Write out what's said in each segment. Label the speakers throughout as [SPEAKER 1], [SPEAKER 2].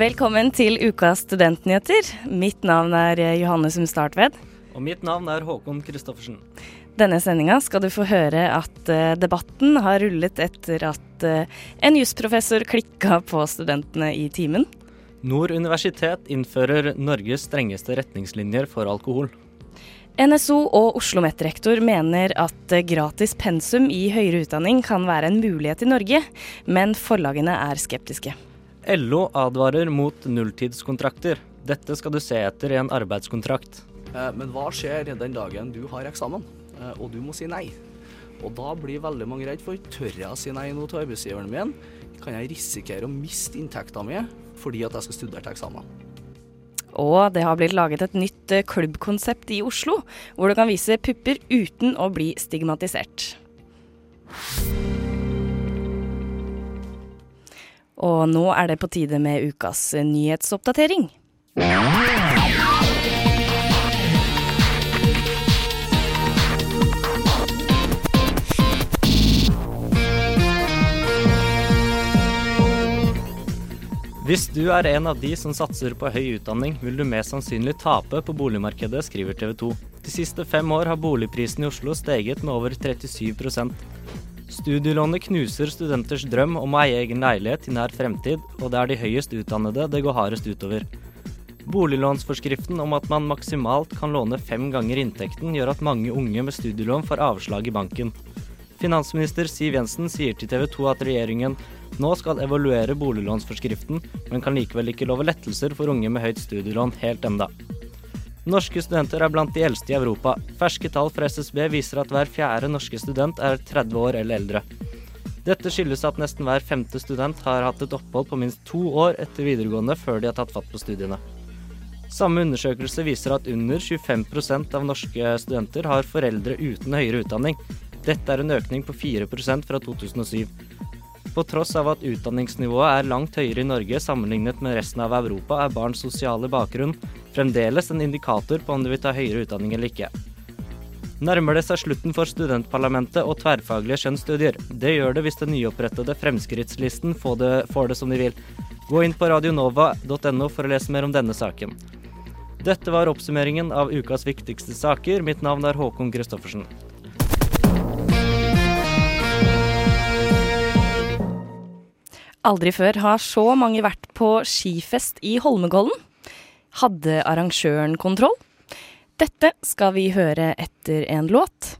[SPEAKER 1] Velkommen til ukas studentnyheter. Mitt navn er Johanne Sumstartved.
[SPEAKER 2] Og mitt navn er Håkon Christoffersen.
[SPEAKER 1] Denne sendinga skal du få høre at uh, debatten har rullet etter at uh, en jusprofessor klikka på studentene i timen.
[SPEAKER 2] Nord universitet innfører Norges strengeste retningslinjer for alkohol.
[SPEAKER 1] NSO og Oslo OsloMet-rektor mener at gratis pensum i høyere utdanning kan være en mulighet i Norge, men forlagene er skeptiske.
[SPEAKER 2] LO advarer mot nulltidskontrakter. Dette skal du se etter i en arbeidskontrakt.
[SPEAKER 3] Men hva skjer den dagen du har eksamen? Eh, og du må si nei. Og da blir veldig mange redd for tør jeg å si nei nå til arbeidsgiveren min? Kan jeg risikere å miste inntekta mi fordi at jeg skal studere til eksamen?
[SPEAKER 1] Og det har blitt laget et nytt eh, klubbkonsept i Oslo, hvor du kan vise pupper uten å bli stigmatisert. Og nå er det på tide med ukas nyhetsoppdatering.
[SPEAKER 2] Hvis du er en av de som satser på høy utdanning, vil du mest sannsynlig tape på boligmarkedet, skriver TV 2. De siste fem år har boligprisen i Oslo steget med over 37 Studielånet knuser studenters drøm om å eie egen leilighet i nær fremtid, og det er de høyest utdannede det går hardest utover. Boliglånsforskriften om at man maksimalt kan låne fem ganger inntekten, gjør at mange unge med studielån får avslag i banken. Finansminister Siv Jensen sier til TV 2 at regjeringen nå skal evaluere boliglånsforskriften, men kan likevel ikke love lettelser for unge med høyt studielån helt enda. Norske studenter er blant de eldste i Europa. Ferske tall fra SSB viser at hver fjerde norske student er 30 år eller eldre. Dette skyldes at nesten hver femte student har hatt et opphold på minst to år etter videregående før de har tatt fatt på studiene. Samme undersøkelse viser at under 25% av norske studenter har foreldre uten høyere utdanning. Dette er en økning på 4% fra 2007. På tross av at utdanningsnivået er langt høyere i Norge sammenlignet med resten av Europa, er barns sosiale bakgrunn fremdeles en indikator på om de vil ta høyere utdanning eller ikke. Nærmer det seg slutten for studentparlamentet og tverrfaglige skjønnsstudier. Det gjør det hvis den nyopprettede Fremskrittslisten får det, får det som de vil. Gå inn på radionova.no for å lese mer om denne saken. Dette var oppsummeringen av ukas viktigste saker. Mitt navn er Håkon Christoffersen.
[SPEAKER 1] Aldri før har så mange vært på skifest i Holmenkollen. Hadde arrangøren kontroll? Dette skal vi høre etter en låt.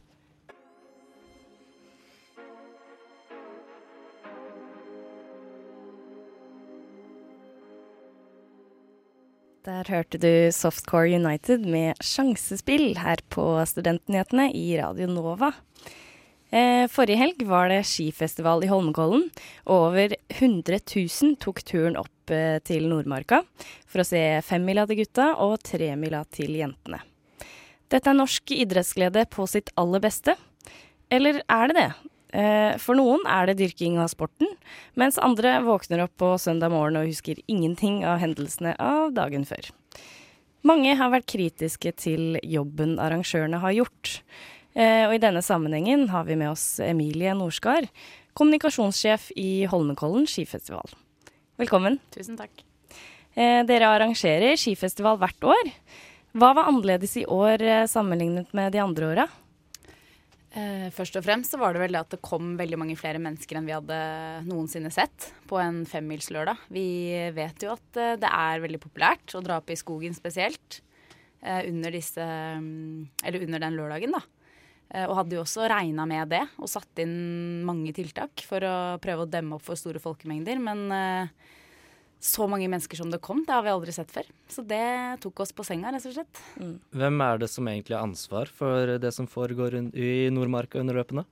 [SPEAKER 1] Der hørte du Softcore United med sjansespill her på Studentnyhetene i Radio Nova. Eh, forrige helg var det skifestival i Holmenkollen, over 100 000 tok turen opp eh, til Nordmarka for å se femmila til gutta og tremila til jentene. Dette er norsk idrettsglede på sitt aller beste. Eller er det det? Eh, for noen er det dyrking av sporten, mens andre våkner opp på søndag morgen og husker ingenting av hendelsene av dagen før. Mange har vært kritiske til jobben arrangørene har gjort. Eh, og i denne sammenhengen har vi med oss Emilie Norskar, kommunikasjonssjef i Holmenkollen skifestival. Velkommen.
[SPEAKER 4] Tusen takk.
[SPEAKER 1] Eh, dere arrangerer skifestival hvert år. Hva var annerledes i år eh, sammenlignet med de andre åra?
[SPEAKER 4] Først og fremst så var det vel at det kom veldig mange flere mennesker enn vi hadde noensinne sett på en femmilslørdag. Vi vet jo at det er veldig populært å dra opp i skogen spesielt under, disse, mm, eller under den lørdagen, da. Eh, og hadde jo også regna med det og satt inn mange tiltak for å prøve å demme opp for store folkemengder. Men uh, så mange mennesker som det kom, det har vi aldri sett før. Så det tok oss på senga, rett og slett.
[SPEAKER 2] Mm. Hvem er det som egentlig har ansvar for det som foregår i Nordmarka under løpene?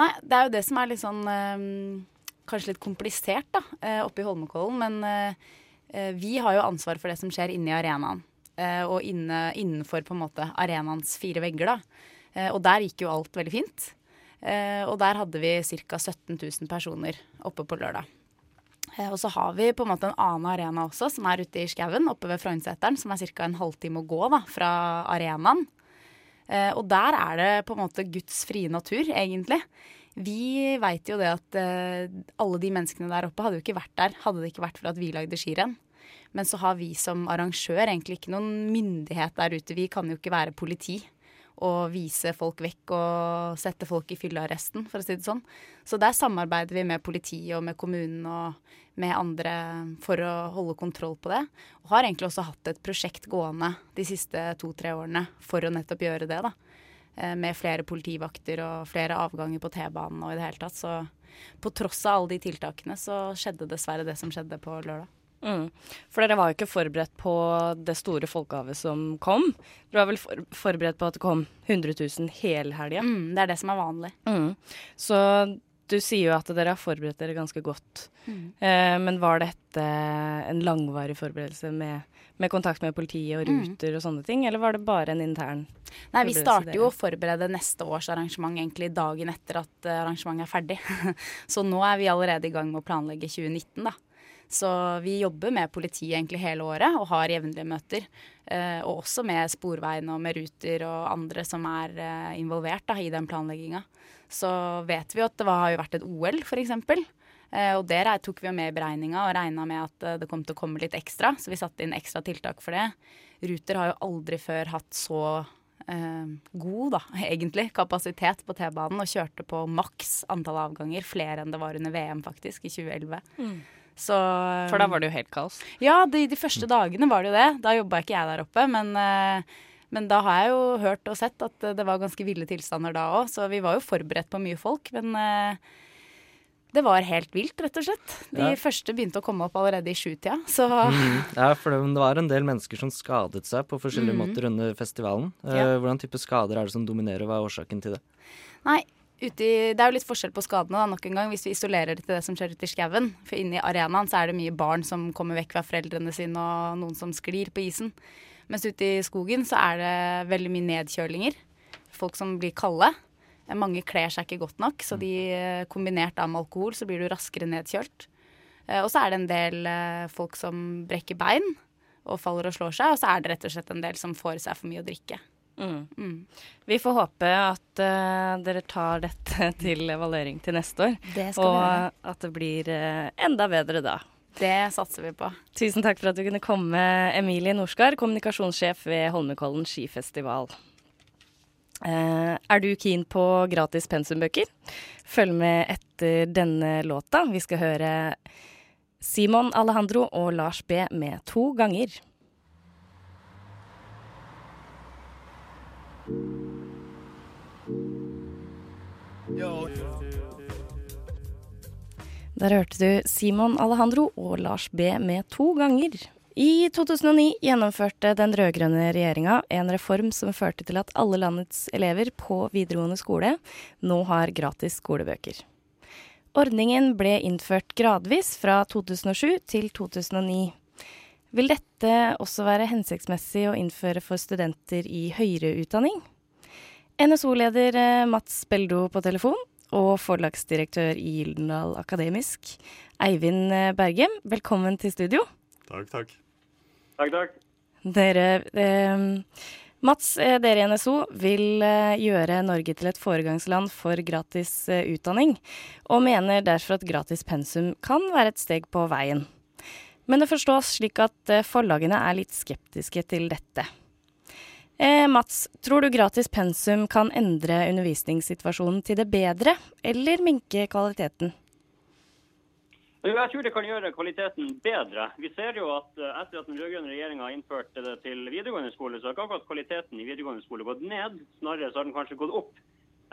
[SPEAKER 4] Nei, det er jo det som er litt sånn uh, Kanskje litt komplisert, da, oppe i Holmenkollen. Men vi har jo ansvar for det som skjer inne i arenaen. eh, og inne, innenfor på en måte arenaens fire vegger. da. Eh, og der gikk jo alt veldig fint. Eh, og der hadde vi ca. 17 000 personer oppe på lørdag. Eh, og så har vi på en måte en annen arena også, som er ute i skauen, oppe ved Frognerseteren, som er ca. en halvtime å gå da, fra arenaen. Og der er det på en måte Guds frie natur, egentlig. Vi veit jo det at alle de menneskene der oppe hadde jo ikke vært der hadde det ikke vært for at vi lagde skirenn. Men så har vi som arrangør egentlig ikke noen myndighet der ute. Vi kan jo ikke være politi og vise folk vekk og sette folk i fyllearresten, for å si det sånn. Så der samarbeider vi med politiet og med kommunen og med andre for å holde kontroll på det. Og har egentlig også hatt et prosjekt gående de siste to-tre årene for å nettopp gjøre det, da. Eh, med flere politivakter og flere avganger på T-banen og i det hele tatt. Så på tross av alle de tiltakene så skjedde dessverre det som skjedde på lørdag.
[SPEAKER 1] Mm. For dere var jo ikke forberedt på det store folkehavet som kom. Dere var vel for forberedt på at det kom 100 000 hele helga?
[SPEAKER 4] Mm, det er det som er vanlig.
[SPEAKER 1] Mm. Så du sier jo at dere har forberedt dere ganske godt.
[SPEAKER 4] Mm.
[SPEAKER 1] Eh, men var dette en langvarig forberedelse med, med kontakt med politiet og
[SPEAKER 4] Mm.
[SPEAKER 1] ruter og sånne ting, eller var det bare en intern
[SPEAKER 4] Nei, vi starter jo å forberede neste års arrangement egentlig dagen etter at eh, arrangementet er ferdig. Så nå er vi allerede i gang med å planlegge 2019, da. Så vi jobber med politiet egentlig hele året og har jevnlige møter. Eh, og også med Sporveien og med Ruter og andre som er eh, involvert da, i den planlegginga. Så vet vi at det var, har vært et OL, f.eks. Eh, og det tok vi jo med i beregninga og regna med at det kom til å komme litt ekstra. Så vi satte inn ekstra tiltak for det. Ruter har jo aldri før hatt så eh, god, da, egentlig, kapasitet på T-banen og kjørte på maks antall avganger. Flere enn det var under VM, faktisk, i 2011. Så
[SPEAKER 1] For da var det jo helt kaos.
[SPEAKER 4] Ja, de, de første dagene var det jo det. Da jobba ikke jeg der oppe, men, eh, men da har jeg jo hørt og sett at det var ganske ville tilstander da òg, så vi var jo forberedt på mye folk. Men eh, det var helt vilt, rett og slett. De
[SPEAKER 2] Ja.
[SPEAKER 4] første begynte å komme opp allerede i sjutida, så
[SPEAKER 2] Mm. Ja, for det, var en del mennesker som skadet seg på forskjellige
[SPEAKER 4] mm.
[SPEAKER 2] måter under festivalen. Eh,
[SPEAKER 4] Ja.
[SPEAKER 2] Hvordan type skader er det som dominerer, og hva er årsaken til det?
[SPEAKER 4] Nei, i, det er jo litt forskjell på skadene, da, nok en gang, hvis vi isolerer det til det som skjer ute i skauen. For inne i arenaen så er det mye barn som kommer vekk fra foreldrene sine, og noen som sklir på isen. Mens ute i skogen så er det veldig mye nedkjølinger. Folk som blir kalde. Mange kler seg ikke godt nok, så de eh, kombinert da med alkohol så blir du raskere nedkjølt. Eh, Og så er det en del eh, folk som brekker bein og faller og slår seg, og så er det rett og slett en del som får seg for mye å drikke.
[SPEAKER 1] Mm.
[SPEAKER 4] Mm.
[SPEAKER 1] Vi får håpe at uh, dere tar dette til evaluering til neste år, og at det blir uh, enda bedre da.
[SPEAKER 4] Det satser vi på.
[SPEAKER 1] Tusen takk for at du kunne komme, Emilie Norskar, kommunikasjonssjef ved Holmenkollen skifestival. Uh, er du keen på gratis pensumbøker? Følg med etter denne låta. Vi skal høre Simon Alejandro og Lars B med To ganger. Der hørte du Simon Alejandro og Lars B med to ganger. I 2009 gjennomførte den rød-grønne regjeringa en reform som førte til at alle landets elever på videregående skole nå har gratis skolebøker. Ordningen ble innført gradvis fra 2007 til 2009. Vil dette også være hensiktsmessig å innføre for studenter i høyere utdanning? NSO-leder eh, Mats Beldo på telefon og forlagsdirektør i Gyldendal Akademisk, Eivind eh, Bergem, velkommen til studio.
[SPEAKER 5] Takk, takk.
[SPEAKER 6] Takk, takk.
[SPEAKER 1] Dere, eh, Mats, eh, dere i NSO vil gjøre Norge til et foregangsland for gratis utdanning, og mener derfor at gratis pensum kan være et steg på veien. Men det forstås slik at eh, forlagene er litt skeptiske til dette. Eh, Mats, tror du gratis pensum kan endre undervisningssituasjonen til det bedre, eller minke kvaliteten?
[SPEAKER 6] Jeg tror det kan gjøre kvaliteten bedre. Vi ser jo at eh, etter at den rød-grønne regjeringa innførte det til videregående skole, så har ikke akkurat kvaliteten i videregående skole gått ned. Snarere så har den kanskje gått opp.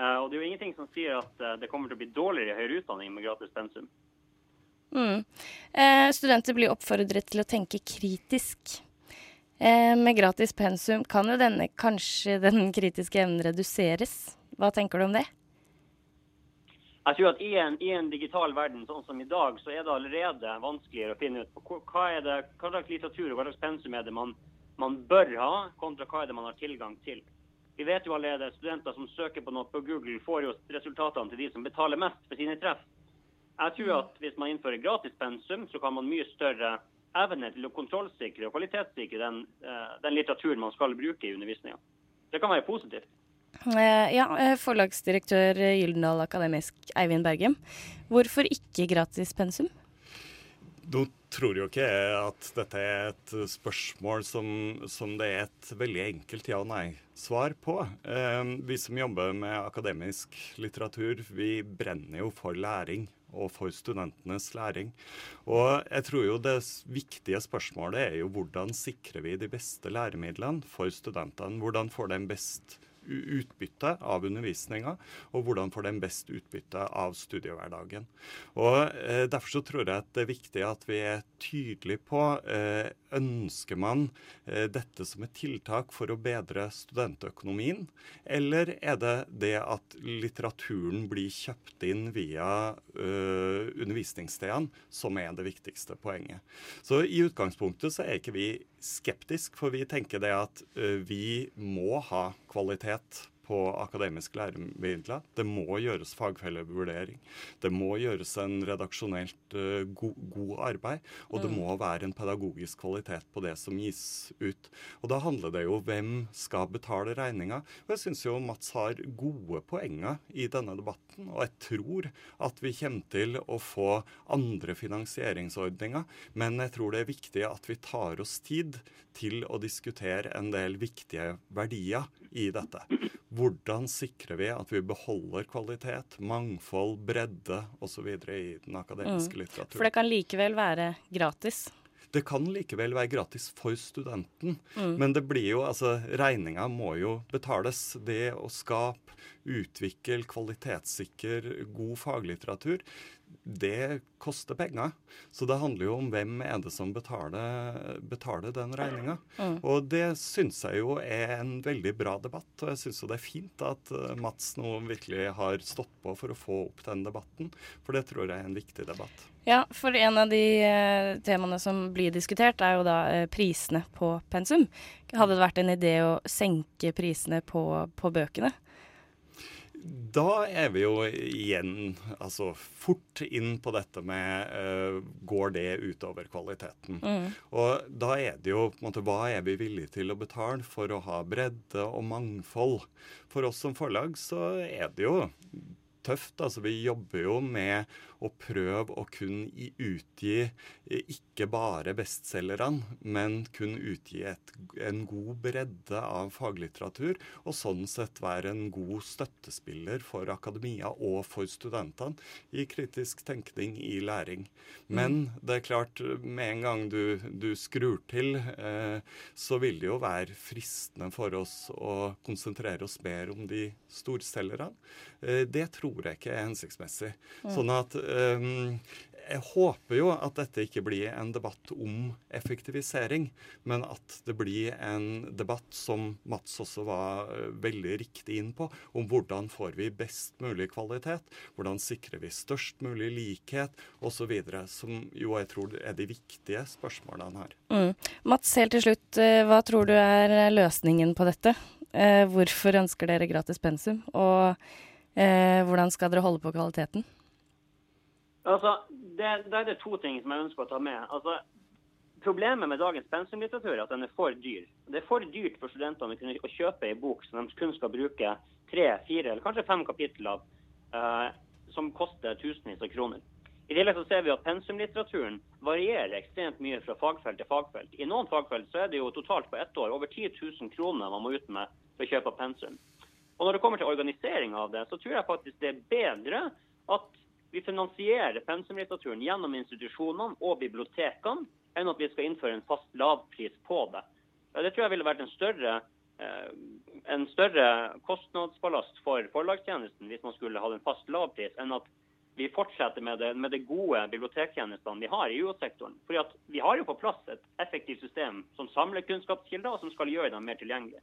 [SPEAKER 6] Eh, Og det er jo ingenting som sier at det kommer til å bli dårligere i høyere utdanning med gratis pensum.
[SPEAKER 1] Mm. Eh, studenter blir oppfordret til å tenke kritisk. Eh, med gratis pensum kan jo denne, kanskje den kritiske evnen reduseres. Hva tenker du om det?
[SPEAKER 6] Jeg tror at i en, i en digital verden sånn som i dag, så er det allerede vanskeligere å finne ut på hva- er det, hva slags litteratur og hva slags pensum er det man, man bør ha, kontra hva er det man har tilgang til. Vi vet jo allerede studenter som søker på noe på Google, får jo resultatene til de som betaler mest for sine treff. Jeg tror at hvis man innfører gratis pensum, så kan man mye større evne til å kontrollsikre og kvalitetssikre den, eh, den litteraturen man skal bruke i undervisninga. Det kan være positivt.
[SPEAKER 1] Eh, ja, eh, forlagsdirektør Gyldendal Akademisk Eivind Bergem. Hvorfor ikke gratis pensum?
[SPEAKER 5] Nå tror jo ikke jeg at dette er et spørsmål som, som det er et veldig enkelt ja- og nei-svar på. Eh, vi som jobber med akademisk litteratur, vi brenner jo for læring og for studentenes læring. Og jeg tror jo det viktige spørsmålet er jo hvordan sikrer vi de beste læremidlene for studentene? Hvordan får de best utbytte av undervisninga, og hvordan får de best utbytte av studiehverdagen. Og eh, Derfor så tror jeg at det er viktig at vi er tydelige på eh, ønsker man eh, dette som et tiltak for å bedre studentøkonomien, eller er det det at litteraturen blir kjøpt inn via eh, undervisningsstedene som er det viktigste poenget. Så i utgangspunktet så er ikke vi skeptisk, for vi tenker det at uh, vi må ha kvalitet på akademiske læremidler. Det må gjøres fagfellevurdering. Det må gjøres en redaksjonelt uh, go god arbeid. Og det mm. må være en pedagogisk kvalitet på det som gis ut. Og da handler det jo hvem skal betale regninga. Og jeg syns jo Mats har gode poenger i denne debatten. Og jeg tror at vi kommer til å få andre finansieringsordninger. Men jeg tror det er viktig at vi tar oss tid til å diskutere en del viktige verdier i dette. Hvordan sikrer vi at vi beholder kvalitet, mangfold, bredde osv. i den akademiske mm. litteraturen?
[SPEAKER 1] For det kan likevel være gratis?
[SPEAKER 5] Det kan likevel være gratis for studenten, mm. men det blir jo, altså regninga må jo betales. Det å skape, utvikle, kvalitetssikre god faglitteratur, det koster penger. Så det handler jo om hvem er det som betaler, betaler den regninga. Mm. Og det syns jeg jo er en veldig bra debatt. Og jeg syns jo det er fint at eh, Mats nå virkelig har stått på for å få opp den debatten. For det tror jeg er en viktig debatt.
[SPEAKER 1] Ja, for en av de eh, temaene som blir diskutert, er jo da eh, prisene på pensum. Hadde det vært en idé å senke prisene på, på bøkene?
[SPEAKER 5] Da er vi jo igjen altså fort inn på dette med uh, går det utover kvaliteten. Mm. Og da er det jo på en måte, hva er vi villige til å betale for å ha bredde og mangfold? For oss som forlag så er det jo tøft. Altså vi jobber jo med og prøve å kun utgi eh, ikke bare bestselgerne, men kun utgi et, en god bredde av faglitteratur, og sånn sett være en god støttespiller for akademia og for studentene i kritisk tenkning i læring. Men mm. det er klart, med en gang du, du skrur til, eh, så vil det jo være fristende for oss å konsentrere oss mer om de storselgerne. Eh, det tror jeg ikke er hensiktsmessig. Mm. Sånn at jeg håper jo at dette ikke blir en debatt om effektivisering, men at det blir en debatt som Mats også var eh, veldig riktig inn på, om hvordan får vi best mulig kvalitet, hvordan sikrer vi størst mulig likhet osv., som jo jeg tror er de viktige spørsmålene her.
[SPEAKER 1] Mm. Mats, helt til slutt, eh, hva tror du er løsningen på dette? Eh, hvorfor ønsker dere gratis pensum, og eh, hvordan skal dere holde på kvaliteten?
[SPEAKER 6] Altså, det, det er det to ting som jeg ønsker å ta med. Altså, Problemet med dagens pensumlitteratur er at den er for dyr. Det er for dyrt for studentene å kunne kjøpe en bok som de kun skal bruke tre, fire eller kanskje fem kapitler eh, som koster tusenvis av kroner. I tillegg så ser vi at pensumlitteraturen varierer ekstremt mye fra fagfelt til fagfelt. I noen fagfelt så er det jo totalt på ett år over 10 000 kroner man må ut med for å kjøpe pensum. Og Når det kommer til organisering av det, så tror jeg faktisk det er bedre at vi finansierer pensumlitteraturen gjennom institusjonene og bibliotekene, enn at vi skal innføre en fast lavpris på det. Det tror jeg ville vært en større, eh, en større kostnadsballast for forlagstjenesten hvis man skulle hatt en fast lavpris, enn at vi fortsetter med det, med det gode bibliotektjenestene vi har i UH-sektoren. Fordi Vi har jo på plass et effektivt system som samler kunnskapskilder, og som skal gjøre dem mer tilgjengelige.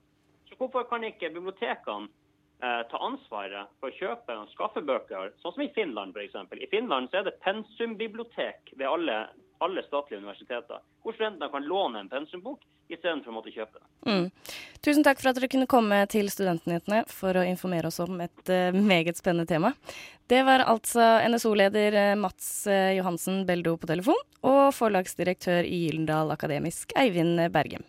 [SPEAKER 6] Så hvorfor kan ikke bibliotekene ta ansvaret for å kjøpe og skaffe bøker, sånn som i Finland f.eks. I Finland så er det pensumbibliotek ved alle, alle statlige universiteter, hvor studentene kan låne en pensumbok istedenfor å måtte kjøpe den.
[SPEAKER 1] Mm. Tusen takk for at dere kunne komme til Studentnyhetene for å informere oss om et uh, meget spennende tema. Det var altså NSO-leder uh, Mats uh, Johansen Beldo på telefon, og forlagsdirektør i Gyldendal Akademisk, Eivind Bergem.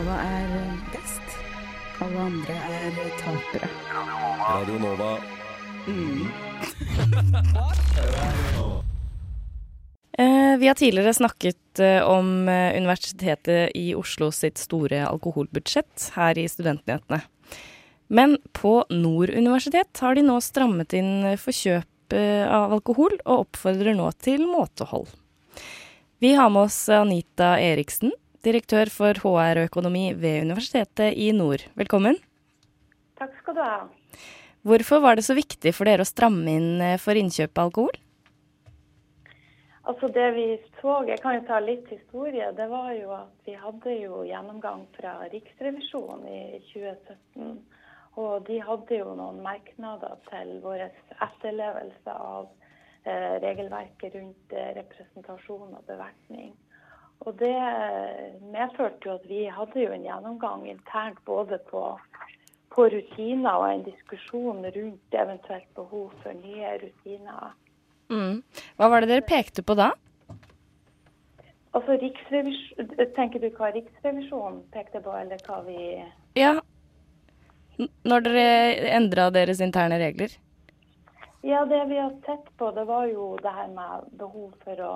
[SPEAKER 7] Radionova er best. Alle andre er tapere.
[SPEAKER 8] Radio Nova.
[SPEAKER 1] Eh, vi har tidligere snakket eh, om eh, Universitetet i Oslo sitt store alkoholbudsjett her i Studentnyhetene. Men på Nord universitet har de nå strammet inn for kjøp av alkohol, og oppfordrer nå til måtehold. Vi har med oss Anita Eriksen, direktør for HR og økonomi ved Universitetet i Nord. Velkommen.
[SPEAKER 9] Takk skal du ha.
[SPEAKER 1] Hvorfor var det så viktig for dere å stramme inn for innkjøp av alkohol?
[SPEAKER 9] Altså det vi så, Jeg kan jo ta litt historie. Det var jo at vi hadde jo gjennomgang fra Riksrevisjonen i 2017. Og de hadde jo noen merknader til vår etterlevelse av eh, regelverket rundt eh, representasjon og bevertning. Og det medførte jo at vi hadde jo en gjennomgang internt både på, på rutiner og en diskusjon rundt eventuelt behov for nye rutiner.
[SPEAKER 1] Mm. Hva var det dere pekte på da?
[SPEAKER 9] Altså, Tenker du hva Riksrevisjonen pekte på, eller hva vi
[SPEAKER 1] Ja, når dere endra deres interne regler?
[SPEAKER 9] Ja, det vi har sett på, det var jo det her med behov for å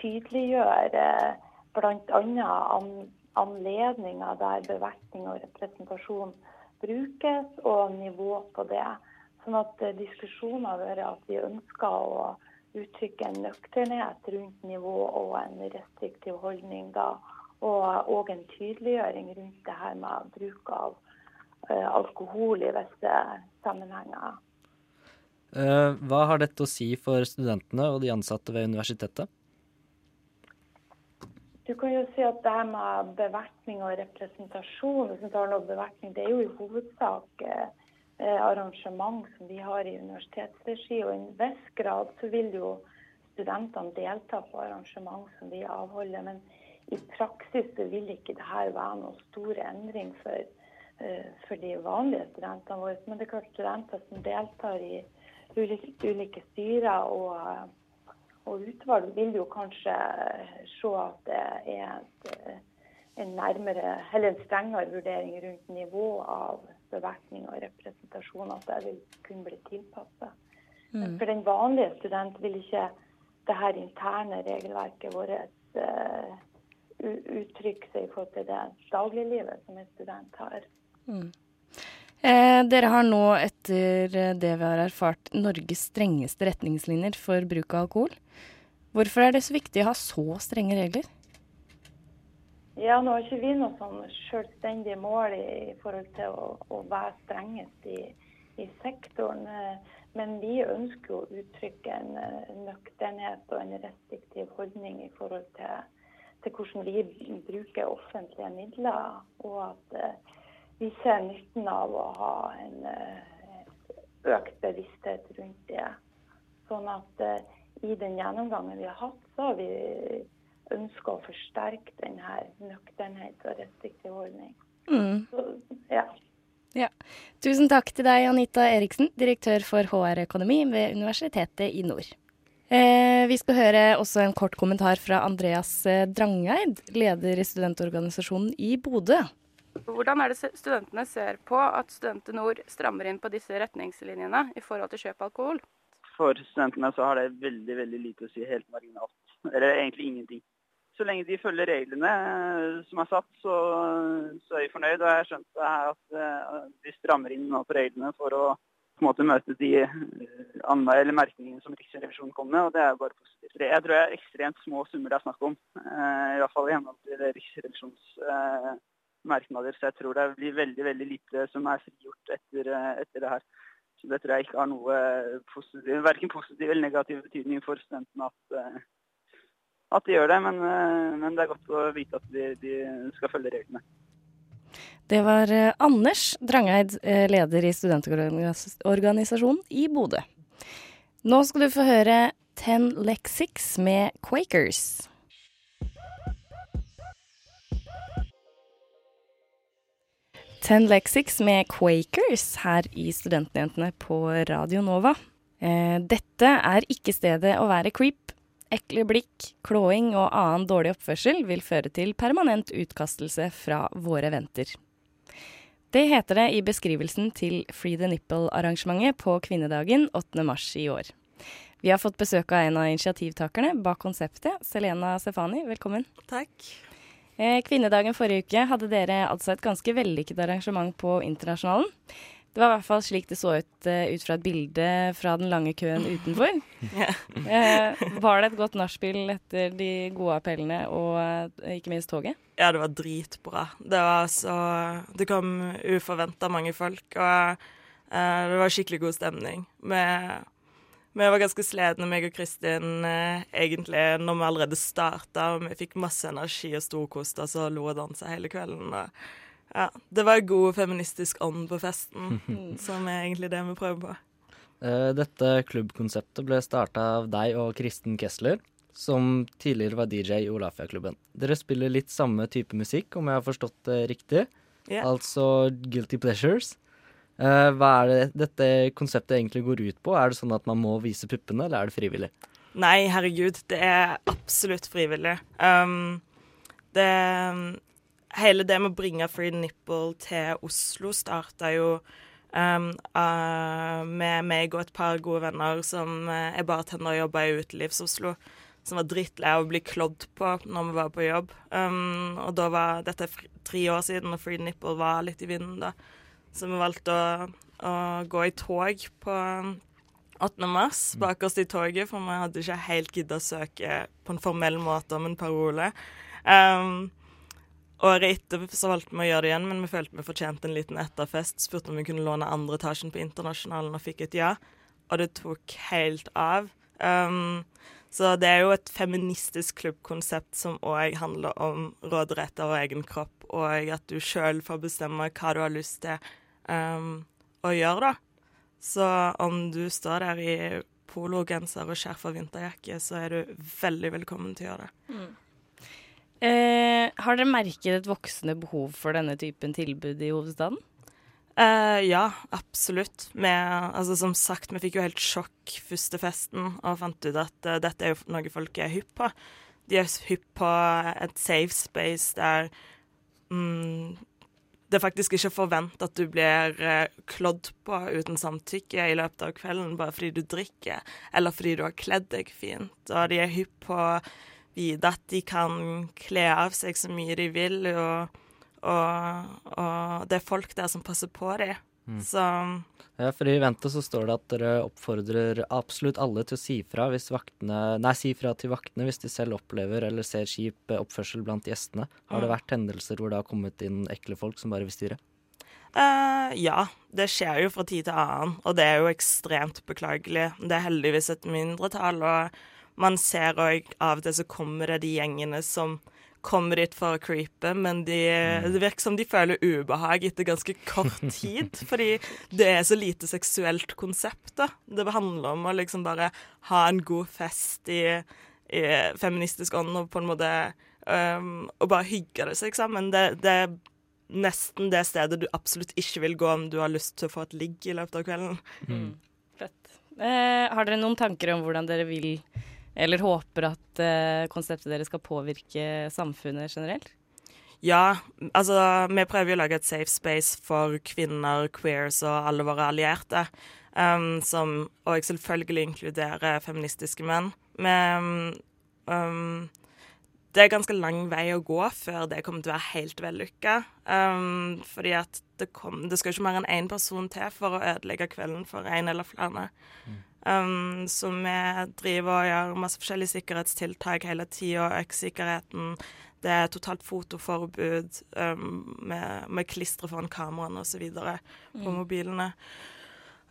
[SPEAKER 9] tydeliggjøre bl.a. An anledninger der bevertning og representasjon brukes, og nivå på det. Sånn at diskusjonen har vært at vi ønsker å uttrykke en nøkternhet rundt nivå og en restriktiv holdning da. Og, og en tydeliggjøring rundt det her med bruk av uh, alkohol i visse sammenhenger.
[SPEAKER 2] Uh, hva har dette å si for studentene og de ansatte ved universitetet?
[SPEAKER 9] Du kan jo si at det her med bevertning og representasjon, hvis tar noe bevertning, det er jo i hovedsak uh, arrangement som vi har i universitetsregi. Og i en viss grad så vil jo studentene delta på arrangement som vi avholder. Men i praksis så vil ikke dette være noen stor endring for, uh, for de vanlige studentene våre. Men det er klart studenter som deltar i ulike, ulike styrer og, og, utvalg, vil jo kanskje se at det er et, en nærmere, eller en strengere vurdering rundt nivå av bevertning og representasjon, at det vil kunne bli tilpassa. Mm. For den vanlige student vil ikke det her interne regelverket vårt uh, uttrykke seg i forhold til det dagliglivet som en student har.
[SPEAKER 1] Mm. Eh, dere har nå, etter det vi har erfart, Norges strengeste retningslinjer for bruk av alkohol. Hvorfor er det så viktig å ha så strenge regler?
[SPEAKER 9] Ja, nå har ikke vi noe sånn selvstendig mål i forhold til å, å være strengest i, i, sektoren. Men vi ønsker å uttrykke en nøkternhet og en restriktiv holdning i forhold til, til hvordan vi bruker offentlige midler. Og at vi ser nytten av å ha en uh, økt bevissthet rundt det. Sånn at uh, i den gjennomgangen vi har hatt, så har vi ønska å forsterke denne nøkternhet og restriktiv holdning.
[SPEAKER 1] Mm.
[SPEAKER 9] Så, ja.
[SPEAKER 1] ja. Tusen takk til deg, Anita Eriksen, direktør for HR-økonomi ved Universitetet i Nord. Eh, vi skal høre også en kort kommentar fra Andreas eh, Drangeid, leder i studentorganisasjonen i Bodø.
[SPEAKER 10] Hvordan er det studentene ser på at Studenter Nord strammer inn på disse retningslinjene i forhold til kjøp av alkohol?
[SPEAKER 11] For studentene så har det veldig veldig lite å si, helt marginalt. Eller egentlig ingenting så lenge de følger reglene eh, som er satt, så, så er vi fornøyd. Og jeg har skjønt at uh, de strammer inn nå på reglene for å på en måte møte de uh, eller merkningene som Riksrevisjonen kom med, og det er jo bare positivt. Jeg tror det er ekstremt små summer det er snakk om, i hvert fall i henhold til Riksrevisjonens merknader. Så jeg tror det blir veldig veldig lite som er frigjort etter, etter det her. Så det tror jeg ikke har noe positiv, verken positiv eller negativ betydning for studentene at at de gjør det, men, eh, men, det er godt å vite at de, de skal følge reglene.
[SPEAKER 1] Det var eh, Anders Drangeid, eh, leder i studentorganisasjonen i Bodø. Nå skal du få høre Ten Lexix med Quakers. Ten Lexics med Quakers her i Studentjentene på Radio Nova. Eh, dette er ikke stedet å være creep. Ekle blikk, klåing og annen dårlig oppførsel vil føre til permanent utkastelse fra våre venter. Det heter det i beskrivelsen til Free the Nipple-arrangementet på kvinnedagen 8. mars i år. Vi har fått besøk av en av initiativtakerne bak konseptet, Selena Sefani. Velkommen.
[SPEAKER 8] Takk.
[SPEAKER 1] Eh, kvinnedagen forrige uke hadde dere altså et ganske vellykket arrangement på Internasjonalen. Det var i hvert fall slik det så ut uh, ut fra et bilde fra den lange køen utenfor.
[SPEAKER 8] Ja.
[SPEAKER 1] uh, var det et godt nachspiel etter de gode appellene og uh, ikke minst toget?
[SPEAKER 8] Ja, det var dritbra. Det var så Det kom uforventa mange folk, og det var skikkelig god stemning. Vi, vi var ganske slitne, meg og Kristin, egentlig, når vi allerede starta. Vi fikk masse energi og storkoste oss og lo og dansa hele kvelden. og ja, det var god feministisk ånd på festen, som er egentlig det vi prøver på.
[SPEAKER 2] Uh, dette klubbkonseptet ble starta av deg og Kristen Kessler, som tidligere var DJ i Olafia-klubben. Dere spiller litt samme type musikk, om jeg har forstått det riktig.
[SPEAKER 8] Yeah.
[SPEAKER 2] Altså Guilty Pleasures. Uh, hva er det dette konseptet egentlig går ut på? Er det sånn at man må vise puppene, eller er det frivillig?
[SPEAKER 8] Nei, herregud, det er absolutt frivillig. Um, det hele det med å bringe Free Nipple til Oslo starta jo um, uh, med meg og et par gode venner som uh, er bartender og jobber i Utelivs-Oslo. Som var drittlei av å bli klådd på når vi var på jobb. Um, og da var dette tre år siden, og Free Nipple var litt i vinden da. Så vi valgte å, å gå i tog på 8. mars, bakerst i toget, for vi hadde ikke helt gidda å søke på en formell måte om en parole. Um, Året etter så valgte vi å gjøre det igjen, men vi følte vi fortjente en liten etterfest. Spurte om vi kunne låne andre etasjen på Internasjonalen og fikk et ja. Og det tok helt av. Um, så det er jo et feministisk klubbkonsept som òg handler om råderett over egen kropp, og at du sjøl får bestemme hva du har lyst til um, å gjøre, da. Så om du står der i pologenser og skjerf og vinterjakke, så er du veldig velkommen til å gjøre det.
[SPEAKER 1] Mm. Eh, har dere merket et voksende behov for denne typen tilbud i hovedstaden?
[SPEAKER 8] Eh, ja, absolutt. Vi, altså, som sagt, vi fikk jo helt sjokk første festen og fant ut at uh, dette er jo noe folk er hypp på. De er hypp på et safe space der um, det faktisk ikke forventer at du blir uh, klådd på uten samtykke i løpet av kvelden bare fordi du drikker, eller fordi du har kledd deg fint. Og de er hypp på vite at de kan kle av seg så mye de vil, og, og, og det er folk der som passer på dem. Mm. Så
[SPEAKER 2] Ja, for i Vente så står det at dere oppfordrer absolutt alle til å si fra hvis vaktene Nei, si fra til vaktene hvis de selv opplever eller ser kjip oppførsel blant gjestene. Har det
[SPEAKER 8] Mm.
[SPEAKER 2] vært hendelser hvor det har kommet inn ekle folk som bare vil styre?
[SPEAKER 8] Uh, ja, det skjer jo fra tid til annen, og det er jo ekstremt beklagelig. Det er heldigvis et mindretall, og man ser òg av og til så kommer det de gjengene som kommer dit for å creepe, men de, det virker som de føler ubehag etter ganske kort tid. fordi det er så lite seksuelt konsept, da. Det handler om å liksom bare ha en god fest i, i feministisk ånd og på en måte um, Og bare hygge det seg sammen. Det, det er nesten det stedet du absolutt ikke vil gå om du har lyst til å få et ligg i løpet av kvelden.
[SPEAKER 1] Mm. Fett. Eh, har dere noen tanker om hvordan dere vil eller håper at eh, konseptet deres skal påvirke samfunnet generelt?
[SPEAKER 8] Ja, altså vi prøver jo å lage et safe space for kvinner, queers og alle våre allierte. Um, som og selvfølgelig inkluderer feministiske menn. Men um, det er ganske lang vei å gå før det kommer til å være helt vellykka. Um, fordi at det, kom, det skal ikke mer enn én person til for å ødelegge kvelden for én eller flere. Um, så vi driver og gjør masse forskjellige sikkerhetstiltak hele tida. Øker sikkerheten. Det er totalt fotoforbud um, med, med klistre foran kameraene osv. på
[SPEAKER 1] Mm.
[SPEAKER 8] mobilene.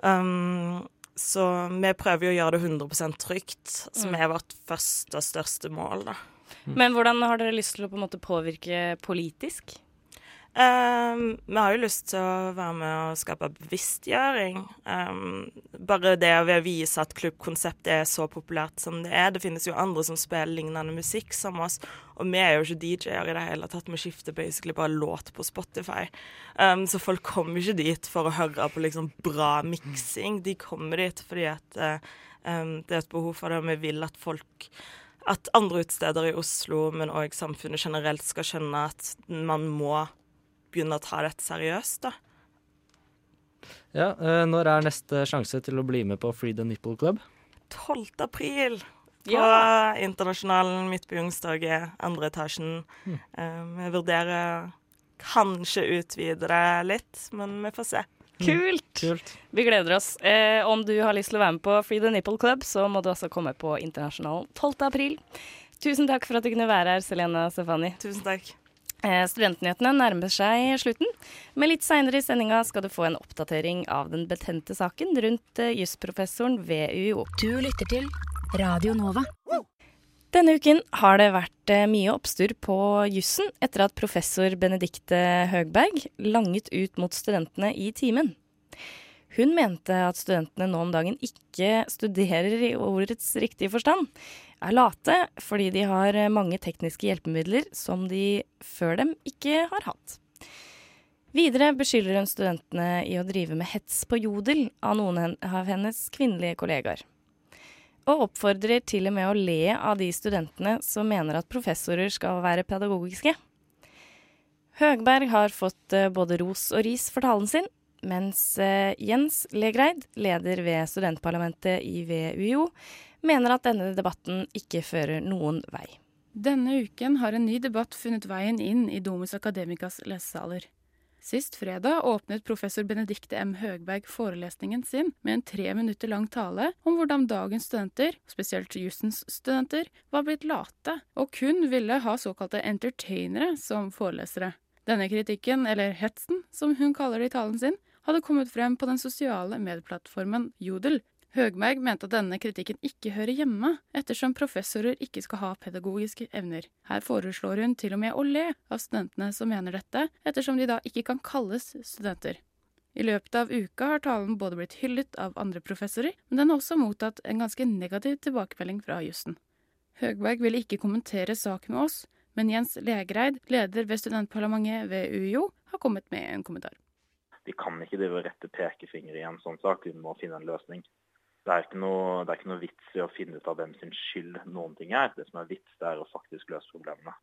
[SPEAKER 8] Um, så vi prøver jo å gjøre det 100% trygt, som
[SPEAKER 1] Mm.
[SPEAKER 8] er vårt første og største mål, da.
[SPEAKER 1] Men hvordan har dere lyst til å på en måte påvirke politisk?
[SPEAKER 8] Um, vi har jo lyst til å være med og skape bevisstgjøring. Um, bare det ved å vise at klubbkonseptet er så populært som det er. Det finnes jo andre som spiller lignende musikk som oss, og vi er jo ikke DJ-er i det hele tatt. Vi skifter basically bare låt på Spotify. Um, så folk kommer ikke dit for å høre på liksom bra miksing. De kommer dit fordi at uh, det er et behov for det, og vi vil at folk at andre utesteder i Oslo, men òg samfunnet generelt, skal skjønne at man må begynne å ta dette seriøst, da.
[SPEAKER 2] Ja, uh, Når er neste sjanse til å bli med på Free the Nipple Club?
[SPEAKER 8] 12. april. På
[SPEAKER 2] Ja.
[SPEAKER 8] Internasjonalen midt på Youngstorget, andre etasjen.
[SPEAKER 2] Mm.
[SPEAKER 8] Uh, vi vurderer kanskje utvide det litt, men vi får se.
[SPEAKER 1] Kult! Vi gleder oss. Eh, om du har lyst til å være med på Free the Nipple Club, så må du også komme på Internasjonalen 12. april. Tusen takk for at du kunne være her, Selena Stefani.
[SPEAKER 8] Tusen takk.
[SPEAKER 1] Eh, studentnyhetene nærmer seg slutten, men litt seinere i sendinga skal du få en oppdatering av den betente saken rundt eh, jusprofessoren ved UiO.
[SPEAKER 7] Du lytter til Radio Nova.
[SPEAKER 1] Denne uken har det vært eh, mye oppstyr på jussen etter at professor Benedikte Høgberg langet ut mot studentene i timen. Hun mente at studentene nå om dagen ikke studerer i ordets riktige forstand, er late fordi de har mange tekniske hjelpemidler som de før dem ikke har hatt. Videre beskylder hun studentene i å drive med hets på jodel av noen av hennes kvinnelige kollegaer og oppfordrer til og med å le av de studentene som mener at professorer skal være pedagogiske. Høgberg har fått eh, både ros og ris for talen sin, mens eh, Jens Legreid, leder ved studentparlamentet i VUiO, mener at denne debatten ikke fører noen vei.
[SPEAKER 10] Denne uken har en ny debatt funnet veien inn i Domus Academicas lesesaler. Sist fredag åpnet professor Benedikte M. Høgberg forelesningen sin med en tre minutter lang tale om hvordan dagens studenter, spesielt jussens studenter, var blitt late og kun ville ha såkalte entertainere som forelesere. Denne kritikken, eller hetsen som hun kaller det i talen sin, hadde kommet frem på den sosiale medieplattformen Jodel, Høgberg mente at denne kritikken ikke hører hjemme, ettersom professorer ikke skal ha pedagogiske evner. Her foreslår hun til og med å le av studentene som mener dette, ettersom de da ikke kan kalles studenter. I løpet av uka har talen både blitt hyllet av andre professorer, men den har også mottatt en ganske negativ tilbakemelding fra jussen. Høgberg ville ikke kommentere saken med oss, men Jens Legreid, leder ved studentparlamentet ved UiO, har kommet med en kommentar.
[SPEAKER 12] Vi kan ikke drive rette pekefinger i en sånn sak, vi må finne en løsning. Det er, ikke noe, det er ikke noe vits i å finne ut av hvem sin skyld noen ting er. Det som er vits, det er å faktisk løse problemene.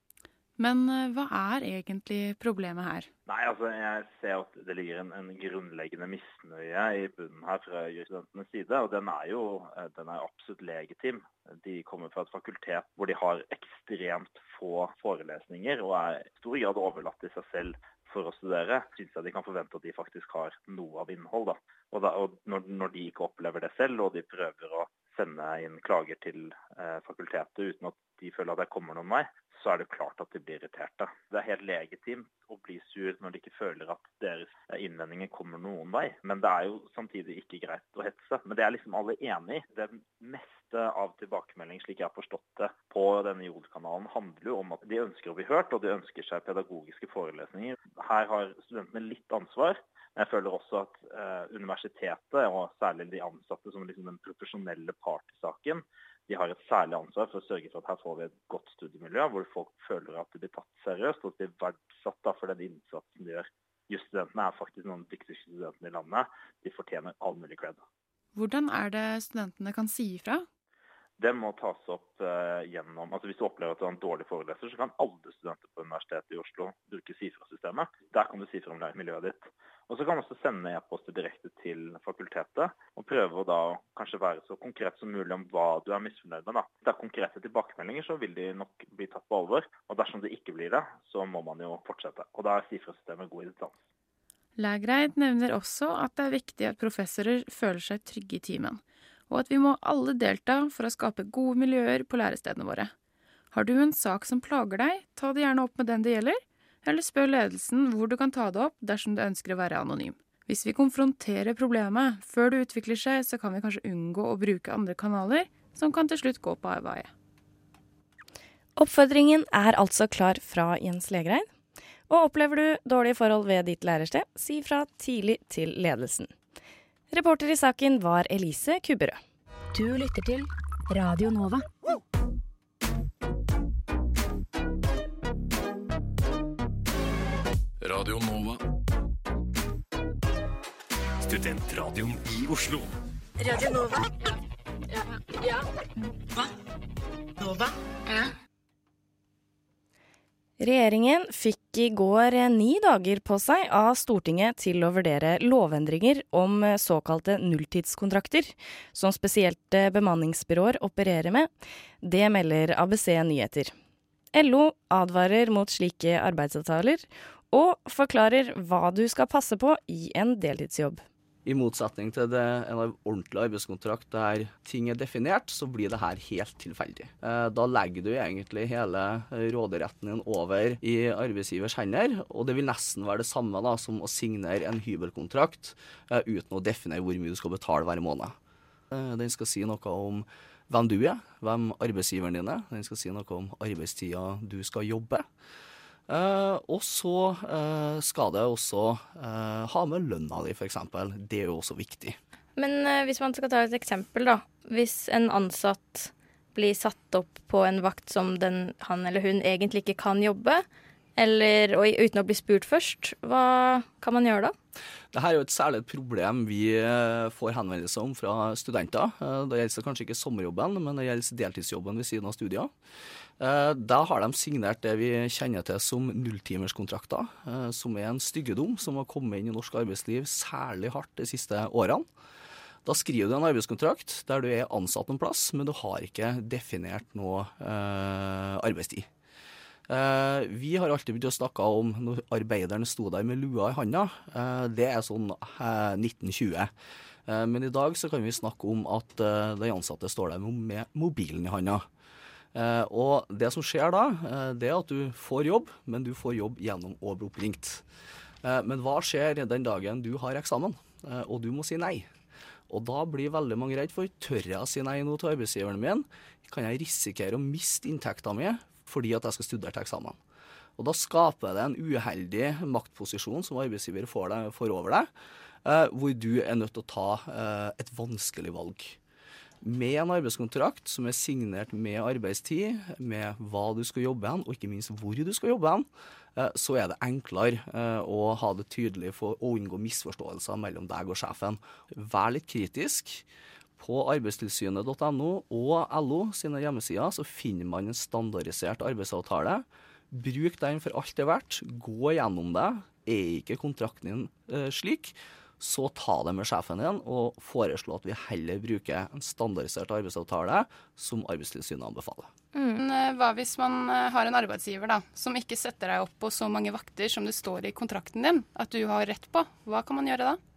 [SPEAKER 10] Men eh, hva er egentlig problemet her?
[SPEAKER 12] Nei, altså Jeg ser at det ligger en, en grunnleggende misnøye i bunnen her fra studentenes side. Og den er jo eh, den er absolutt legitim. De kommer fra et fakultet hvor de har ekstremt få forelesninger og er i stor grad overlatt til seg selv for å studere, syns jeg de kan forvente at de faktisk har noe av innhold. da. Og, da, og når, når, de ikke opplever det selv, og de prøver å sende inn klager til eh, fakultetet uten at de føler at det kommer noen vei, så er det klart at de blir irriterte. Det er helt legitimt å bli sur når de ikke føler at deres innvendinger kommer noen vei. Men det er jo samtidig ikke greit å hetse. Men det er liksom alle enig i. Det meste av tilbakemelding, slik jeg har forstått det, på denne jordkanalen handler jo om at de ønsker å bli hørt, og de ønsker seg pedagogiske forelesninger. Her har studentene litt ansvar. Men jeg føler også at eh, universitetet, og særlig de ansatte som liksom den profesjonelle part i saken, de har et særlig ansvar for å sørge for at her får vi et godt studiemiljø, hvor folk føler at de blir tatt seriøst og at de blir verdsatt da, for den innsatsen de gjør. Jusstudentene er faktisk noen av de dyktigste studentene i landet. De fortjener all mulig cred.
[SPEAKER 10] Hvordan er det studentene kan si ifra?
[SPEAKER 12] Det må tas opp uh, gjennom altså Hvis du opplever at du har en dårlig foreleser, så kan alle studenter på Universitetet i Oslo bruke SIFRA-systemet. Der kan du si fra om miljøet ditt. Og så kan du også sende e-poster direkte til fakultetet, og prøve å da kanskje være så konkret som mulig om hva du er misfornøyd med. da. Hvis det er konkrete tilbakemeldinger, så vil de nok bli tatt på alvor. Og dersom det ikke blir det, så må man jo fortsette. Og da er SIFRA-systemet god instans.
[SPEAKER 10] Lægreid nevner også at det er viktig at professorer føler seg trygge i timen, og at vi må alle delta for å skape gode miljøer på lærestedene våre. Har du en sak som plager deg, ta det gjerne opp med den det gjelder, eller spør ledelsen hvor du kan ta det opp dersom du ønsker å være anonym. Hvis vi konfronterer problemet før det utvikler seg, så kan vi kanskje unngå å bruke andre kanaler, som kan til slutt gå på avveie.
[SPEAKER 1] Oppfordringen er altså klar fra Jens Legreid. Og opplever du dårlige forhold ved ditt lærersted, si fra tidlig til ledelsen. Reporter i saken var Elise Kubberød.
[SPEAKER 7] Du lytter til Radio Nova.
[SPEAKER 13] Radio Nova. Studentradioen i Oslo.
[SPEAKER 14] Radio Nova. Ja. ja. Hva? Nova? Ja.
[SPEAKER 1] Regjeringen fikk i går ni dager på seg av Stortinget til å vurdere lovendringer om såkalte nulltidskontrakter, som spesielt bemanningsbyråer opererer med. Det melder ABC Nyheter. LO advarer mot slike arbeidsavtaler, og forklarer hva du skal passe på i en deltidsjobb.
[SPEAKER 3] I motsetning til det, en ordentlig arbeidskontrakt der ting er definert, så blir det her helt tilfeldig. Eh, da legger du egentlig hele råderetten din over i arbeidsgivers hender, og det vil nesten være det samme da, som å signere en hybelkontrakt eh, uten å definere hvor mye du skal betale hver måned. Eh, den skal si noe om hvem du er, hvem arbeidsgiveren din er. Den skal si noe om arbeidstida du skal jobbe. Uh, og så uh, skal det også uh, ha med lønna di, f.eks. Det er jo også viktig.
[SPEAKER 15] Men hvis man skal ta et eksempel, da. Hvis en ansatt blir satt opp på en vakt som den, han eller hun egentlig ikke kan jobbe, eller, og uten å bli spurt først, hva kan man gjøre da?
[SPEAKER 3] Dette er jo et særlig problem vi får henvendelser om fra studenter. Det gjelder kanskje ikke sommerjobben, men det gjelder deltidsjobben ved siden av studier. Eh, da har de signert det vi kjenner til som nulltimerskontrakter, eh, som er en styggedom som har kommet inn i norsk arbeidsliv særlig hardt de siste årene. Da skriver du en arbeidskontrakt der du er ansatt en plass, men du har ikke definert noe eh, arbeidstid. Eh, vi har alltid begynt å snakke om når arbeideren sto der med lua i handa. Eh, det er sånn 1920. Eh, men i dag så kan vi snakke om at de ansatte står der med mobilen i handa. Og det som skjer da, det er at du får jobb, men du får jobb gjennom å bli oppringt. Men hva skjer den dagen du har eksamen, og du må si nei? Og da blir veldig mange redd for tør jeg å si nei nå til arbeidsgiveren min? Kan jeg risikere å miste inntekta mi fordi at jeg skal studere til eksamen? Og da skaper det en uheldig maktposisjon som arbeidsgiver får, deg, får over deg, hvor du er nødt til å ta et vanskelig valg med en arbeidskontrakt som er signert med arbeidstid, med hva du skal jobbe hen, og ikke minst hvor du skal jobbe hen, eh, så er det enklere eh, å ha det tydelig for å unngå misforståelser mellom deg og sjefen. Vær litt kritisk. På arbeidstilsynet.no og LO sine hjemmesider så finner man en standardisert arbeidsavtale. Bruk den for alt det er verdt. Gå gjennom det. Er ikke kontrakten din eh, slik, så ta det med sjefen din og foreslå at vi heller bruker en standardisert arbeidsavtale som Arbeidstilsynet anbefaler.
[SPEAKER 10] Mm. Eh, hva hvis man eh, har en arbeidsgiver da, som ikke setter deg opp på så mange vakter som det står i kontrakten din at du har rett på? Hva kan man gjøre da?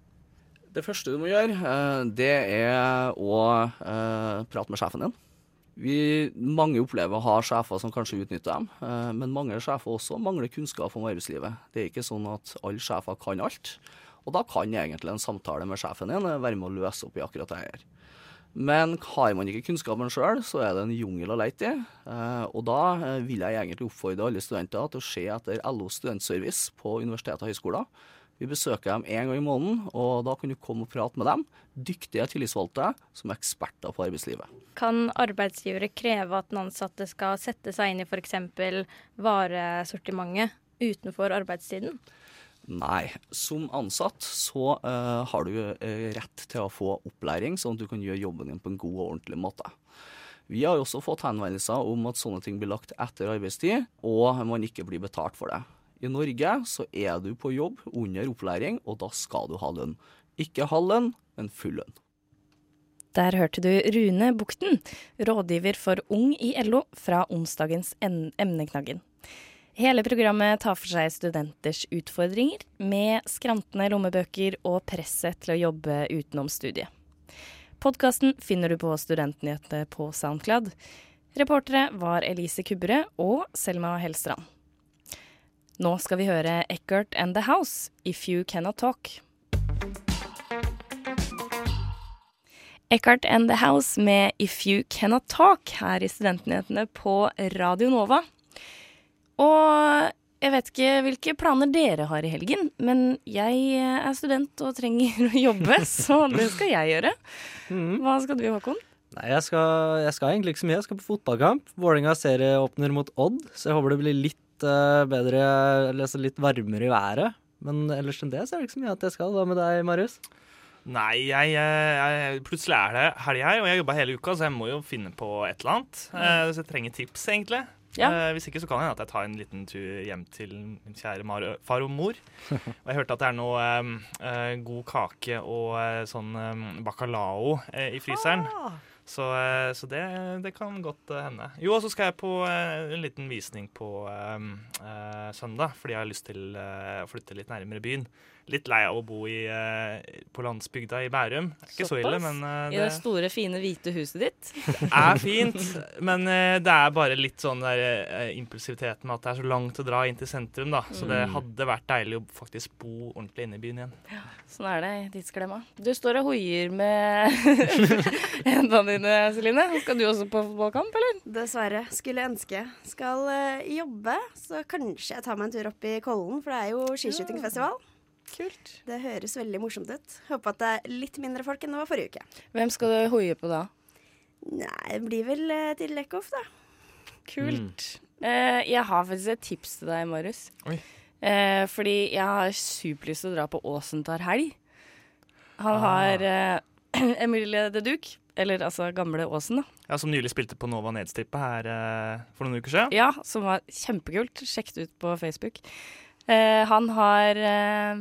[SPEAKER 3] Det første du må gjøre, eh, det er å prate med sjefen din. Vi, mange opplever å ha sjefer som kanskje utnytter dem, men mange sjefer også mangler kunnskap om arbeidslivet. Det er ikke sånn at alle sjefer kan alt. Og da kan egentlig en samtale med sjefen din være med å løse opp i akkurat det her. Men har man ikke kunnskapen sjøl, så er det en jungel å leite i. Eh, og da eh, vil jeg egentlig oppfordre alle studenter til å se etter LO studentservice på universiteter og høyskoler. Vi besøker dem én gang i måneden, og da kan du komme og prate med dem. Dyktige tillitsvalgte som er eksperter på arbeidslivet.
[SPEAKER 15] Kan arbeidsgivere kreve at den ansatte skal sette seg inn i f.eks. varesortimentet utenfor arbeidstiden?
[SPEAKER 3] Nei. Som ansatt så uh, har du uh, rett til å få opplæring, sånn at du kan gjøre jobben din på en god og ordentlig måte. Vi har også fått henvendelser om at sånne ting blir lagt etter arbeidstid, og man ikke blir betalt for det. I Norge så er du på jobb under opplæring, og da skal du ha lønn. Ikke halv lønn, men full lønn.
[SPEAKER 1] Der hørte du Rune Bukten, rådgiver for Ung i LO, fra onsdagens emneknaggen. Hele programmet tar for seg studenters utfordringer, med skrantende lommebøker og presset til å jobbe utenom studiet. Podkasten finner du på Studentnyhetene på Soundcloud. Reportere var Elise Kubberød og Selma Hellstrand. Nå skal vi høre Eckert and The House, If You Cannot Talk. Eckhart and The House med If You Cannot Talk her i Studentnyhetene på Radio Nova. Og Jeg vet ikke hvilke planer dere har i helgen, men jeg er student og trenger å jobbe, så det skal jeg gjøre. Hva skal du, Håkon?
[SPEAKER 2] Nei, jeg skal, jeg skal egentlig ikke så mye. Jeg skal på fotballkamp. Vålerenga serieåpner mot Odd, så jeg håper det blir litt eh, bedre, eller altså litt varmere i været. Men ellers enn det så er det ikke så mye at jeg skal. Hva med deg, Marius?
[SPEAKER 16] Nei, jeg, eh, jeg, plutselig er det helg her, og jeg jobber hele uka, så jeg må jo finne på et eller annet. Mm. så jeg trenger tips, egentlig.
[SPEAKER 1] Ja.
[SPEAKER 16] Eh, hvis ikke så kan jeg at jeg tar en liten tur hjem til min kjære mar far og mor. Og jeg hørte at det er noe eh, eh, god kake og eh, sånn um, bacalao eh, i fryseren. Så, eh, så det, det kan godt eh, hende. Jo, og så skal jeg på eh, en liten visning på um, uh, søndag, fordi jeg har lyst til å flytte litt nærmere byen. Litt lei av å bo i, eh, på landsbygda i Bærum. Det er ikke så ille, men det,
[SPEAKER 1] I det store, fine, hvite huset ditt?
[SPEAKER 16] det er fint, men eh, det er bare litt sånn der impulsiviteten impulsivitet med at det er så langt å dra inn til sentrum, da. Så det
[SPEAKER 1] Mm.
[SPEAKER 16] hadde vært deilig å faktisk bo ordentlig inne i byen igjen.
[SPEAKER 1] Ja, Sånn er det i tidsklemma. Du står og hoier med hendene dine, Celine. Skal du også på fotballkamp, eller?
[SPEAKER 17] Dessverre. Skulle ønske. Skal eh, jobbe, så kanskje jeg tar meg en tur opp i Kollen, for det er jo skiskytingfestival.
[SPEAKER 1] Kult.
[SPEAKER 17] Det høres veldig morsomt ut. Håper at det er litt mindre folk enn det var forrige uke.
[SPEAKER 1] Hvem skal du hoie på da?
[SPEAKER 17] Nei, det blir vel eh, til Lekhoff, da.
[SPEAKER 1] Kult. Eh, jeg har faktisk et tips til deg, Marius. Eh, fordi jeg har superlyst til å dra på Åsen tar helg. Han har eh, Emilie de Duc, eller altså gamle Åsen, da.
[SPEAKER 16] Ja, Som nylig spilte på Nova Nedstrippe her eh, for noen uker siden.
[SPEAKER 1] Ja, som var kjempekult. Sjekk det ut på Facebook. Eh, han har eh,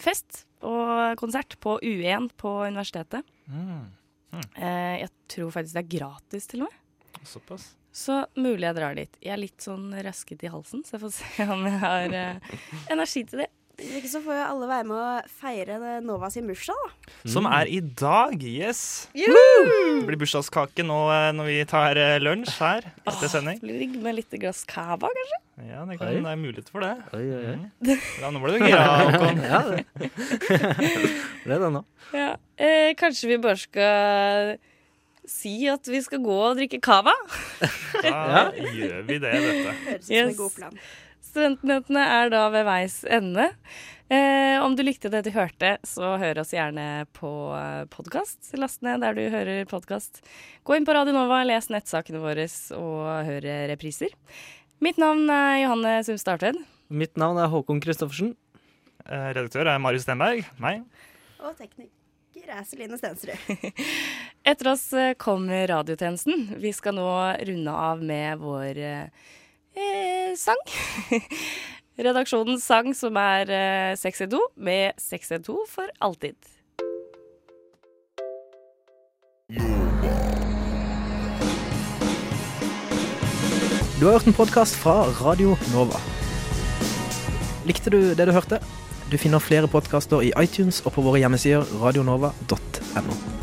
[SPEAKER 1] fest og konsert på U1 på universitetet.
[SPEAKER 16] Mm. Mm.
[SPEAKER 1] Eh, jeg tror faktisk det er gratis, til og med.
[SPEAKER 16] Såpass.
[SPEAKER 1] Så mulig jeg drar dit. Jeg er litt sånn røsket i halsen, så jeg får se om jeg har energi til det.
[SPEAKER 17] Hvis ikke så får jo alle være med å feire Nova sin bursdag, da.
[SPEAKER 16] Som er i dag, yes. Det blir bursdagskake nå eh, når vi tar eh, lunsj her etter sending.
[SPEAKER 1] Blir det med litt glass cava, kanskje?
[SPEAKER 16] Ja, det, kan,
[SPEAKER 2] Oi.
[SPEAKER 16] det er mulighet for det.
[SPEAKER 2] Oi, oi, oi.
[SPEAKER 16] Mm. Ja, nå ble du gira, Håkon.
[SPEAKER 2] ja, det. Ble det nå.
[SPEAKER 1] Ja. Eh, kanskje vi bare skal si at vi skal gå og drikke cava?
[SPEAKER 16] Da gjør vi det, vet du.
[SPEAKER 17] Høres ut som en god plan.
[SPEAKER 1] Studentnyhetene er da ved veis ende. Eh, om du likte det du hørte, så hør oss gjerne på podkast. Last ned der du hører podkast. Gå inn på Radio Nova, les nettsakene våre og hør repriser. Mitt navn er Johanne Sumstad Artvedt.
[SPEAKER 2] Mitt navn er Håkon Christoffersen.
[SPEAKER 16] Eh, Redaktør er Marius Stenberg. Meg.
[SPEAKER 17] Og tekniker er Celine Stensrud.
[SPEAKER 1] Etter oss eh, kommer radiotjenesten. Vi skal nå runde av med vår eh, eh, sang. Redaksjonens sang som er eh, 612 med 612 for alltid.
[SPEAKER 18] Du har hørt en podkast fra Radio Nova. Likte du det du hørte? Du finner flere podkaster i iTunes og på våre hjemmesider radionova.no.